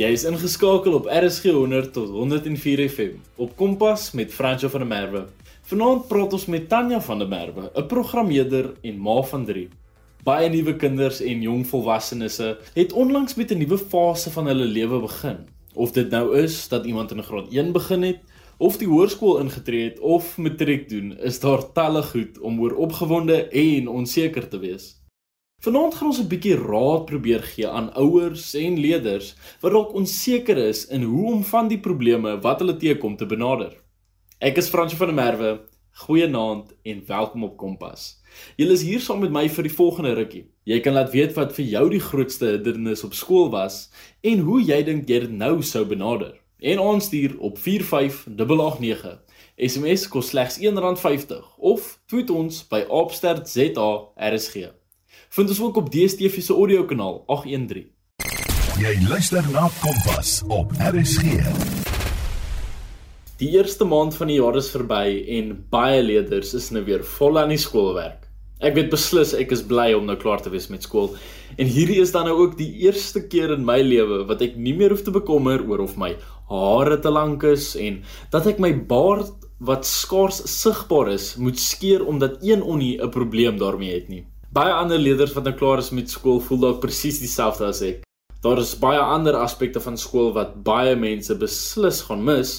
Jy is ingeskakel op RSG 100 tot 104 FM op Kompas met Franco van der Merwe. Vanaand praat ons met Tanya van der Merwe, 'n programmeerder en ma van 3. Baie nuwe kinders en jong volwassenes het onlangs met 'n nuwe fase van hulle lewe begin. Of dit nou is dat iemand in graad 1 begin het of die hoërskool ingetree het of matriek doen, is daar talle goed om oor opgewonde en onseker te wees. Vanaand gaan ons 'n bietjie raad probeer gee aan ouers en leerders wat dalk onseker is in hoe om van die probleme wat hulle teekom te benader. Ek is Fransjo van der Merwe. Goeienaand en welkom op Kompas. Julle is hier saam met my vir die volgende rukkie. Jy kan laat weet wat vir jou die grootste hindernis op skool was en hoe jy dink jy dit nou sou benader. En ons stuur op 45889. SMS kos slegs R1.50 of tweet ons by @sterza.rsg vind ons ook op DStv se audio kanaal 813. Jy luister na Kompas op RSG. Die eerste maand van die jaar is verby en baie leerders is nou weer vol aan die skoolwerk. Ek weet beslis ek is bly om nou klaar te wees met skool. En hierdie is dan nou ook die eerste keer in my lewe wat ek nie meer hoef te bekommer oor of my hare te lank is en dat ek my baard wat skaars sigbaar is moet skeer omdat een onie 'n probleem daarmee het nie. Baie ander leerders wat nou klaar is met skool voel dalk presies dieselfde as ek. Daar is baie ander aspekte van skool wat baie mense beslis gaan mis,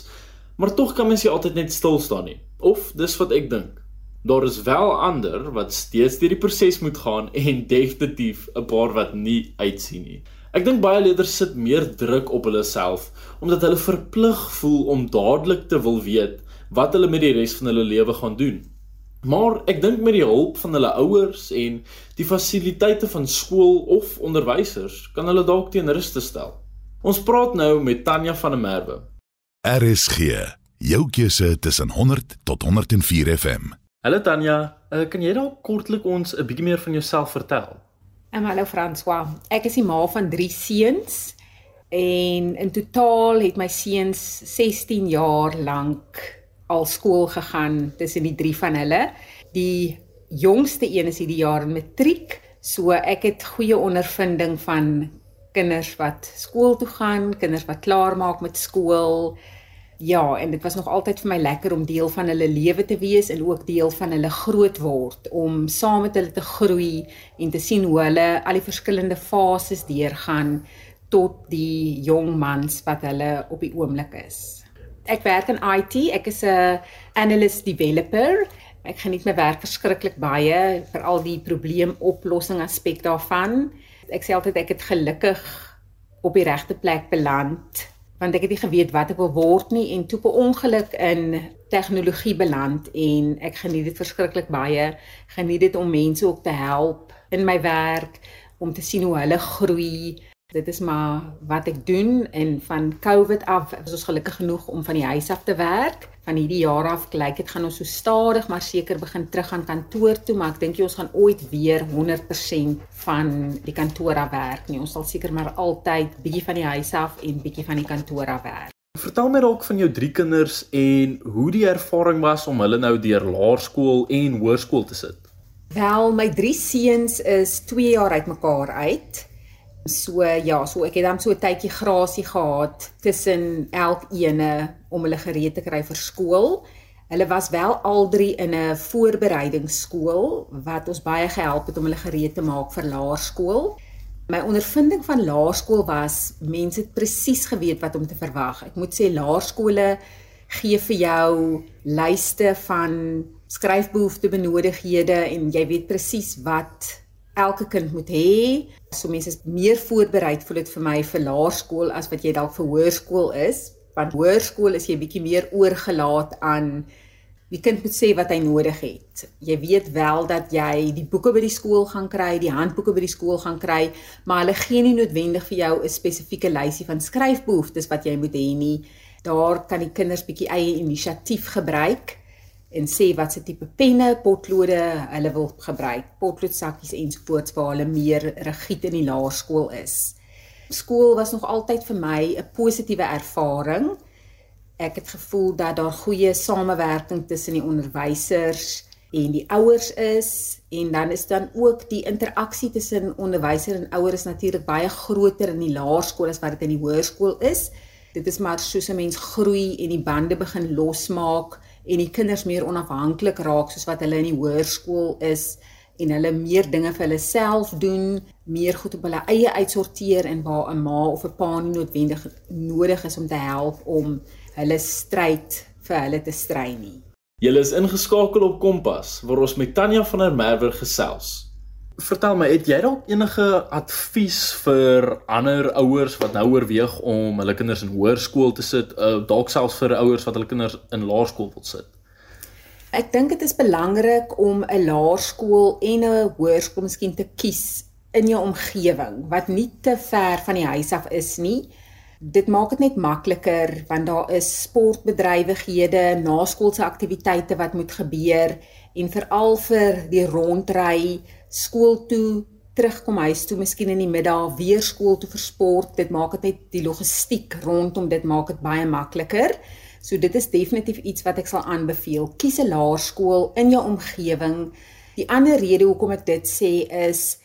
maar tog kan mens nie altyd net stil staan nie. Of dis wat ek dink. Daar is wel ander wat steeds deur die proses moet gaan en definitief 'n paar wat nie uitsien nie. Ek dink baie leerders sit meer druk op hulle self omdat hulle verplig voel om dadelik te wil weet wat hulle met die res van hulle lewe gaan doen. Maar ek dink met die hulp van hulle ouers en die fasiliteite van skool of onderwysers kan hulle dalk teen rus te stel. Ons praat nou met Tanya van der Merwe. RSG, jou keuse tussen 100 tot 104 FM. Hallo Tanya, uh, kan jy dalk kortlik ons 'n bietjie meer van jouself vertel? Um, hallo François. Ek is die ma van 3 seuns en in totaal het my seuns 16 jaar lank al skool gegaan tussen die drie van hulle. Die jongste een is hierdie jaar in matriek, so ek het goeie ondervinding van kinders wat skool toe gaan, kinders wat klaar maak met skool. Ja, en dit was nog altyd vir my lekker om deel van hulle lewe te wees en ook deel van hulle groot word, om saam met hulle te groei en te sien hoe hulle al die verskillende fases deurgaan tot die jong mans wat hulle op die oomblik is ek werk in IT. Ek is 'n analyst developer. Ek geniet my werk verskriklik baie, veral die probleemoplossing aspek daarvan. Ek sê altyd ek het gelukkig op die regte plek beland want ek het nie geweet wat ek wil word nie en toe per ongeluk in tegnologie beland en ek geniet dit verskriklik baie. Geniet dit om mense ook te help in my werk om te sien hoe hulle groei Dit is maar wat ek doen en van COVID af is ons gelukkig genoeg om van die huis af te werk. Van hierdie jaar af lyk dit gaan ons so stadig maar seker begin terug aan kantoor toe, maar ek dink jy ons gaan ooit weer 100% van die kantoor af werk nie. Ons sal seker maar altyd bietjie van die huis af en bietjie van die kantoor af werk. Vertel my dalk van jou drie kinders en hoe die ervaring was om hulle nou deur laerskool en hoërskool te sit. Wel, my drie seuns is 2 jaar uitmekaar uit. So ja, so ek het dan so 'n tydjie grasie gehad tussen elkeene om hulle gereed te kry vir skool. Hulle was wel al drie in 'n voorbereidingsskool wat ons baie gehelp het om hulle gereed te maak vir laerskool. My ondervinding van laerskool was mense het presies geweet wat om te verwag. Ek moet sê laerskole gee vir jou lyste van skryfbehoefte benodighede en jy weet presies wat elke kind moet hê. So mense is meer voorberei voel dit vir my vir laerskool as wat jy dalk vir hoërskool is. Want hoërskool is jy bietjie meer oorgelaat aan die kind moet sê wat hy nodig het. Jy weet wel dat jy die boeke by die skool gaan kry, die handboeke by die skool gaan kry, maar hulle gee nie noodwendig vir jou 'n spesifieke lysie van skryfbehoeftes wat jy moet hê nie. Daar kan die kinders bietjie eie inisiatief gebruik en sê wat se tipe penne, potlode hulle wil gebruik, potloodsakkies ensovoorts waar hulle meer rigied in die laerskool is. Skool was nog altyd vir my 'n positiewe ervaring. Ek het gevoel dat daar goeie samewerking tussen die onderwysers en die ouers is en dan is dan ook die interaksie tussen onderwyser en ouers natuurlik baie groter in die laerskool as wat dit in die hoërskool is. Dit is maar soos 'n mens groei en die bande begin losmaak en die kinders meer onafhanklik raak soos wat hulle in die hoërskool is en hulle meer dinge vir hulle self doen, meer goed op hulle eie uitsorteer en waar 'n ma of 'n pa nie noodwendig nodig is om te help om hulle stryd vir hulle te stry nie. Julle is ingeskakel op Kompas waar ons met Tanya van der Merwe gesels. Vertel my, het jy dalk enige advies vir ander ouers wat nou oorweeg om hulle kinders in hoërskool te sit, uh, dalk selfs vir ouers wat hulle kinders in laerskool wil sit? Ek dink dit is belangrik om 'n laerskool en 'n hoërskool miskien te kies in jou omgewing wat nie te ver van die huis af is nie dit maak dit net makliker want daar is sportbedrywighede, naskoolse aktiwiteite wat moet gebeur en veral vir die rondry skool toe terugkom huis toe miskien in die middag weer skool toe vir sport. Dit maak dit net die logistiek rondom dit maak dit baie makliker. So dit is definitief iets wat ek sal aanbeveel. Kies 'n laerskool in jou omgewing. Die ander rede hoekom ek dit sê is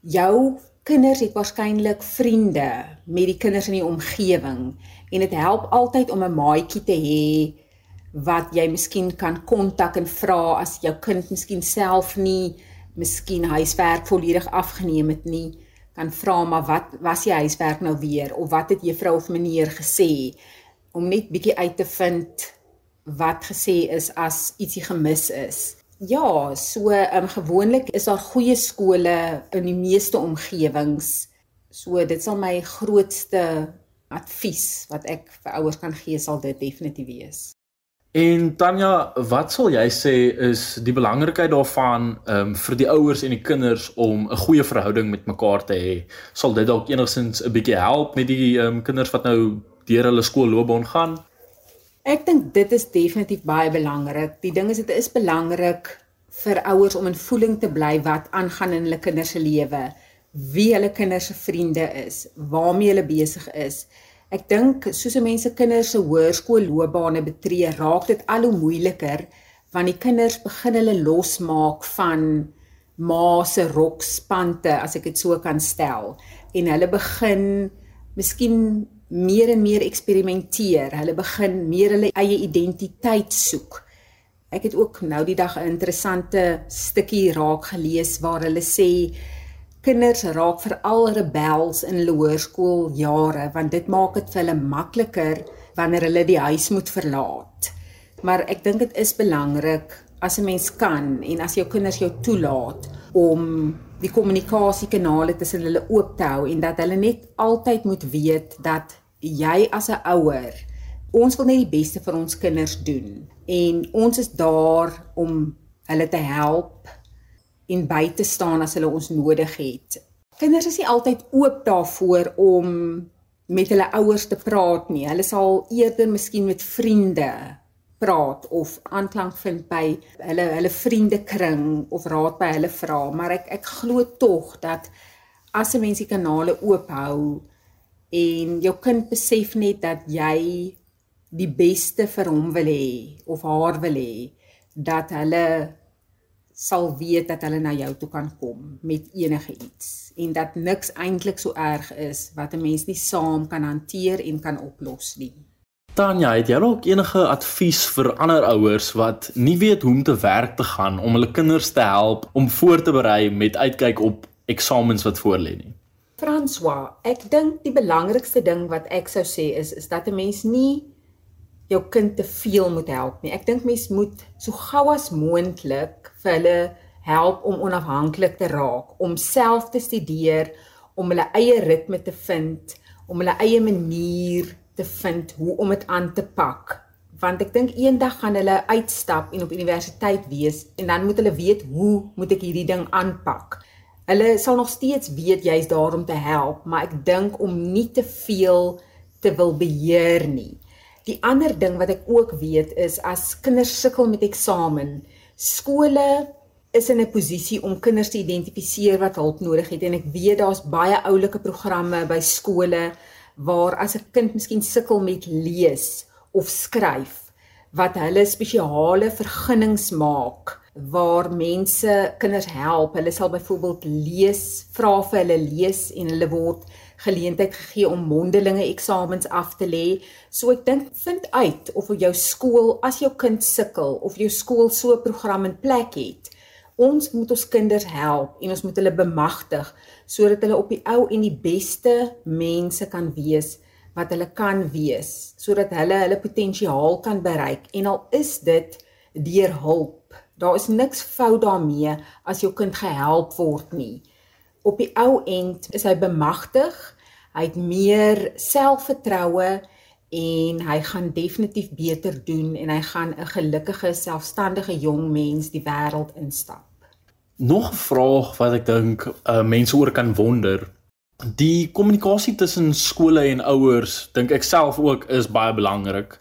jou kinders het waarskynlik vriende met die kinders in die omgewing en dit help altyd om 'n maatjie te hê wat jy miskien kan kontak en vra as jou kind miskien self nie miskien huiswerk volledig afgeneem het nie kan vra maar wat was die huiswerk nou weer of wat het juffrou of meneer gesê om net bietjie uit te vind wat gesê is as ietsie gemis is Ja, so um, gewoonlik is daar goeie skole in die meeste omgewings. So dit sal my grootste advies wat ek vir ouers kan gee sal dit definitief wees. En Tanya, wat sal jy sê is die belangrikheid daarvan ehm um, vir die ouers en die kinders om 'n goeie verhouding met mekaar te hê? Sal dit dalk enigstens 'n bietjie help met die ehm um, kinders wat nou deur hulle skoolloopbaan gaan? Ek dink dit is definitief baie belangrik. Die ding is dit is belangrik vir ouers om in voeling te bly wat aangaan in hulle kinders se lewe, wie hulle kinders se vriende is, waarmee hulle besig is. Ek dink soos mense kinders se hoërskoolloopbane betree, raak dit al hoe moeiliker want die kinders begin hulle losmaak van ma se rokspante as ek dit so kan stel en hulle begin miskien meer en meer eksperimenteer. Hulle begin meer hulle eie identiteit soek. Ek het ook nou die dag 'n interessante stukkie raak gelees waar hulle sê kinders raak veral rebels in hoërskooljare want dit maak dit vir hulle makliker wanneer hulle die huis moet verlaat. Maar ek dink dit is belangrik as 'n mens kan en as jou kinders jou toelaat om die kommunikasiekanale tussen hulle oop te hou en dat hulle net altyd moet weet dat jy as 'n ouer ons wil net die beste vir ons kinders doen en ons is daar om hulle te help en by te staan as hulle ons nodig het. Kinders is nie altyd oop daarvoor om met hulle ouers te praat nie. Hulle sal eerder miskien met vriende praat of aanklank vind by hulle hulle vriendekring of raad by hulle vra, maar ek ek glo tog dat as 'n mens die kanale oop hou en jou kind besef net dat jy die beste vir hom wil hê of haar wil hê dat hulle sal weet dat hulle na jou toe kan kom met enige iets en dat niks eintlik so erg is wat 'n mens nie saam kan hanteer en kan oplos nie. Tanya, het jy ook enige advies vir ander ouers wat nie weet hoe om te werk te gaan om hulle kinders te help om voor te berei met uitkyk op eksamens wat voorlê nie? François, ek dink die belangrikste ding wat ek sou sê is is dat 'n mens nie jou kind te veel moet help nie. Ek dink mens moet so gou as moontlik vir hulle help om onafhanklik te raak, om self te studeer, om hulle eie ritme te vind, om hulle eie manier te vind hoe om dit aan te pak. Want ek dink eendag gaan hulle uitstap en op universiteit wees en dan moet hulle weet hoe moet ek hierdie ding aanpak. Hulle sal nog steeds weet jy's daar om te help, maar ek dink om nie te veel te wil beheer nie. Die ander ding wat ek ook weet is as kinders sukkel met eksamen, skole is in 'n posisie om kinders te identifiseer wat hulp nodig het en ek weet daar's baie oulike programme by skole waar as 'n kind miskien sukkel met lees of skryf wat hulle spesiale vergunnings maak waar mense kinders help. Hulle sal byvoorbeeld lees, vra vir hulle lees en hulle word geleentheid gegee om mondelinge eksamens af te lê. So ek dink vind uit of jou skool as jou kind sukkel of jou skool so 'n program in plek het. Ons moet ons kinders help en ons moet hulle bemagtig sodat hulle op die ou en die beste mense kan wees wat hulle kan wees sodat hulle hulle potensiaal kan bereik en al is dit deur hulp Daar is niks fout daarmee as jou kind gehelp word nie. Op die ou end is hy bemagtig, hy het meer selfvertroue en hy gaan definitief beter doen en hy gaan 'n gelukkige, selfstandige jong mens die wêreld instap. Nog 'n vraag wat ek dink uh, mense oor kan wonder. Die kommunikasie tussen skole en ouers, dink ek self ook is baie belangrik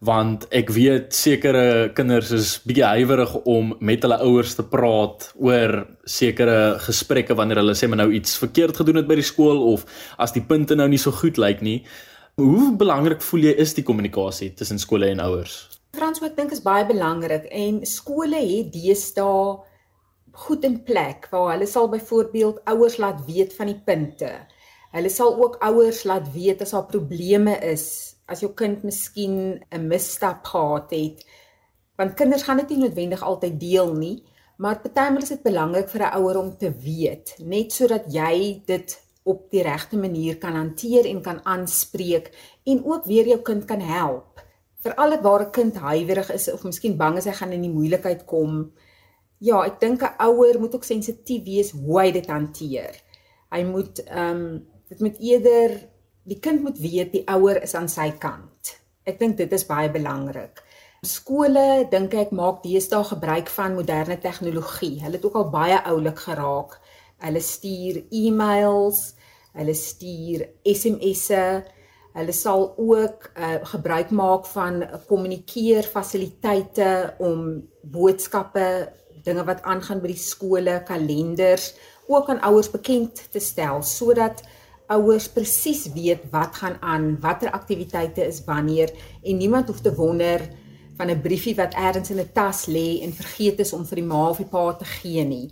want ek weet sekere kinders is bietjie huiwerig om met hulle ouers te praat oor sekere gesprekke wanneer hulle sê maar nou iets verkeerd gedoen het by die skool of as die punte nou nie so goed lyk nie. Hoe belangrik voel jy is die kommunikasie tussen skole en ouers? Frans, ek dink is baie belangrik en skole het deesdae goed in plek waar hulle sal byvoorbeeld ouers laat weet van die punte. Hulle sal ook ouers laat weet as daar probleme is as jou kind miskien 'n misstap gehad het. Want kinders gaan dit nie noodwendig altyd deel nie, maar partymal is dit belangrik vir 'n ouer om te weet, net sodat jy dit op die regte manier kan hanteer en kan aanspreek en ook weer jou kind kan help. Veral waar 'n kind huiwerig is of miskien bang is hy gaan in die moeilikheid kom. Ja, ek dink 'n ouer moet ook sensitief wees hoe hy dit hanteer. Hy moet ehm um, dit moet eerder die kind moet weet die ouer is aan sy kant. Ek dink dit is baie belangrik. Skole dink ek maak deesdae gebruik van moderne tegnologie. Hulle het ook al baie oulik geraak. Hulle stuur e-mails, hulle stuur SMS'e. Hulle sal ook uh, gebruik maak van kommunikeer fasiliteite om boodskappe, dinge wat aangaan by die skole, kalenders ook aan ouers bekend te stel sodat ouers presies weet wat gaan aan, watter aktiwiteite is wanneer en niemand hoef te wonder van 'n briefie wat elders in 'n tas lê en vergeet is om vir die ma of die pa te gee nie.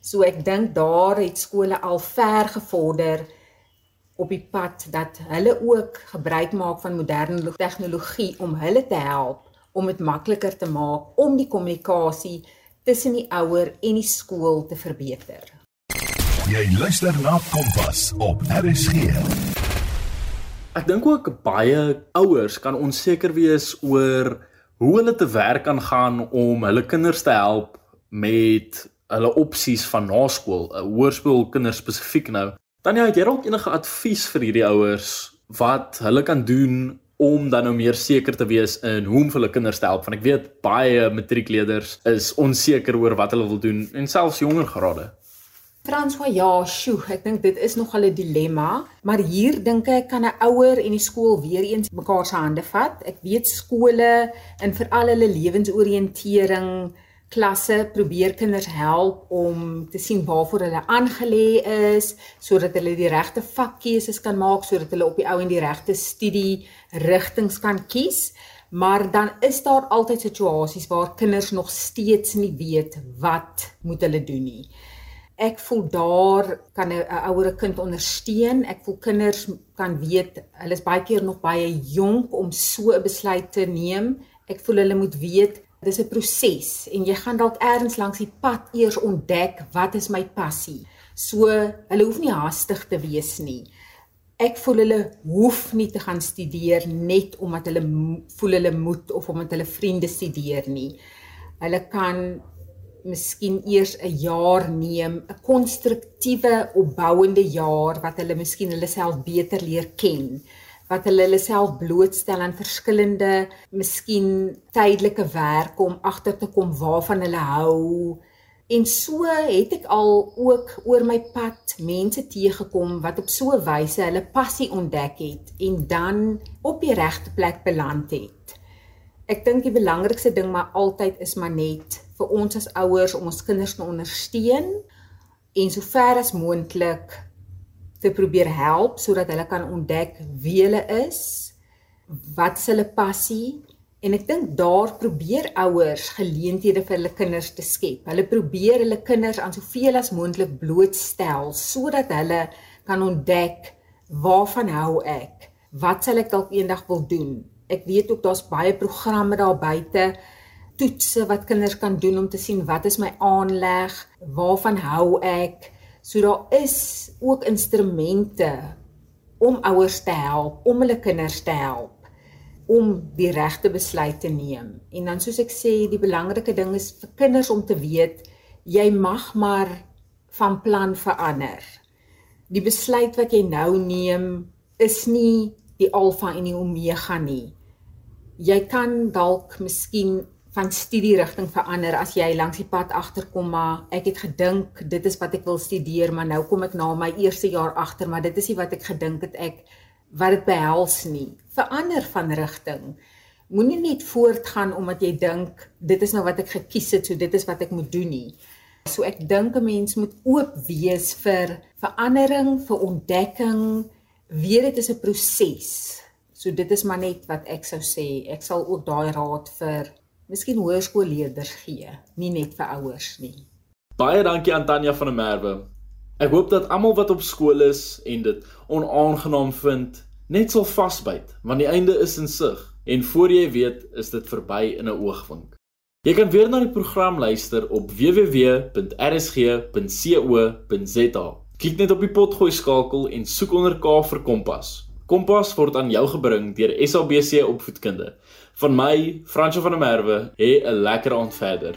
So ek dink daar het skole al ver gevorder op die pad dat hulle ook gebruik maak van moderne tegnologie om hulle te help om dit makliker te maak om die kommunikasie tussen die ouer en die skool te verbeter. Jy luister na Kompas op RSG. Ek dink ook baie ouers kan onseker wees oor hoe hulle te werk kan gaan om hulle kinders te help met hulle opsies van naskool, 'n hoërskool kinders spesifiek nou. Tanya, het jy dalk enige advies vir hierdie ouers wat hulle kan doen om dan nou meer seker te wees in hoe om vir hulle kinders te help? Want ek weet baie matriekleerders is onseker oor wat hulle wil doen en selfs jonger grade. François, ja, sjoe, ek dink dit is nogal 'n dilemma, maar hier dink ek kan 'n ouer en die skool weer eens mekaar se hande vat. Ek weet skole en veral hulle lewensoriëntering klasse probeer kinders help om te sien waarvoor hulle aangelê is sodat hulle die regte vakkeuses kan maak sodat hulle op die ou en die regte studie rigtings kan kies. Maar dan is daar altyd situasies waar kinders nog steeds nie weet wat moet hulle doen nie. Ek voel daar kan 'n ouer kind ondersteun. Ek voel kinders kan weet hulle is baie keer nog baie jonk om so 'n besluit te neem. Ek voel hulle moet weet dis 'n proses en jy gaan dalk eers langs die pad eers ontdek wat is my passie. So hulle hoef nie haastig te wees nie. Ek voel hulle hoef nie te gaan studeer net omdat hulle voel hulle moet of omdat hulle vriende studeer nie. Hulle kan miskien eers 'n jaar neem, 'n konstruktiewe opbouende jaar wat hulle miskien hulle self beter leer ken, wat hulle hulle self blootstel aan verskillende miskien tydelike werk om agter te kom waarvan hulle hou. En so het ek al ook oor my pad mense teëgekom wat op so 'n wyse hulle passie ontdek het en dan op die regte plek beland het. Ek dink die belangrikste ding maar altyd is maar net vir ons as ouers om ons kinders te ondersteun en so ver as moontlik te probeer help sodat hulle kan ontdek wie hulle is, wat is hulle passie En ek dink daar probeer ouers geleenthede vir hulle kinders te skep. Hulle probeer hulle kinders aan soveel as moontlik blootstel sodat hulle kan ontdek waarvan hou ek? Wat sal ek dalk eendag wil doen? Ek weet ook daar's baie programme daar buite toetse wat kinders kan doen om te sien wat is my aanleg, waarvan hou ek? So daar is ook instrumente om ouers te help, om hulle kinders te help om die regte besluit te neem. En dan soos ek sê, die belangrike ding is vir kinders om te weet jy mag maar van plan verander. Die besluit wat jy nou neem is nie die alfa en die omega nie. Jy kan dalk miskien van studie rigting verander as jy langs die pad agterkom maar ek het gedink dit is wat ek wil studeer maar nou kom ek na my eerste jaar agter maar dit is nie wat ek gedink het ek wat dit behels nie. Verander van rigting. Moenie net voortgaan omdat jy dink dit is nou wat ek gekies het, so dit is wat ek moet doen nie. So ek dink 'n mens moet oop wees vir verandering, vir ontdekking. Weet dit is 'n proses. So dit is maar net wat ek sou sê. Ek sal ook daai raad vir miskien hoërskoolleerders gee, nie net vir ouers nie. Baie dankie aan Tanya van der Merwe. Ek hoop dat almal wat op skool is en dit onaangenaam vind, net sal vasbyt, want die einde is in sig en voor jy weet, is dit verby in 'n oogwink. Jy kan weer na die program luister op www.rsg.co.za. Klik net op die potgooi skakel en soek onder K vir Kompas. Kompas word aan jou gebring deur SABC Opvoedkunde. Van my, Fransjo van der Merwe, hê 'n lekker aand verder.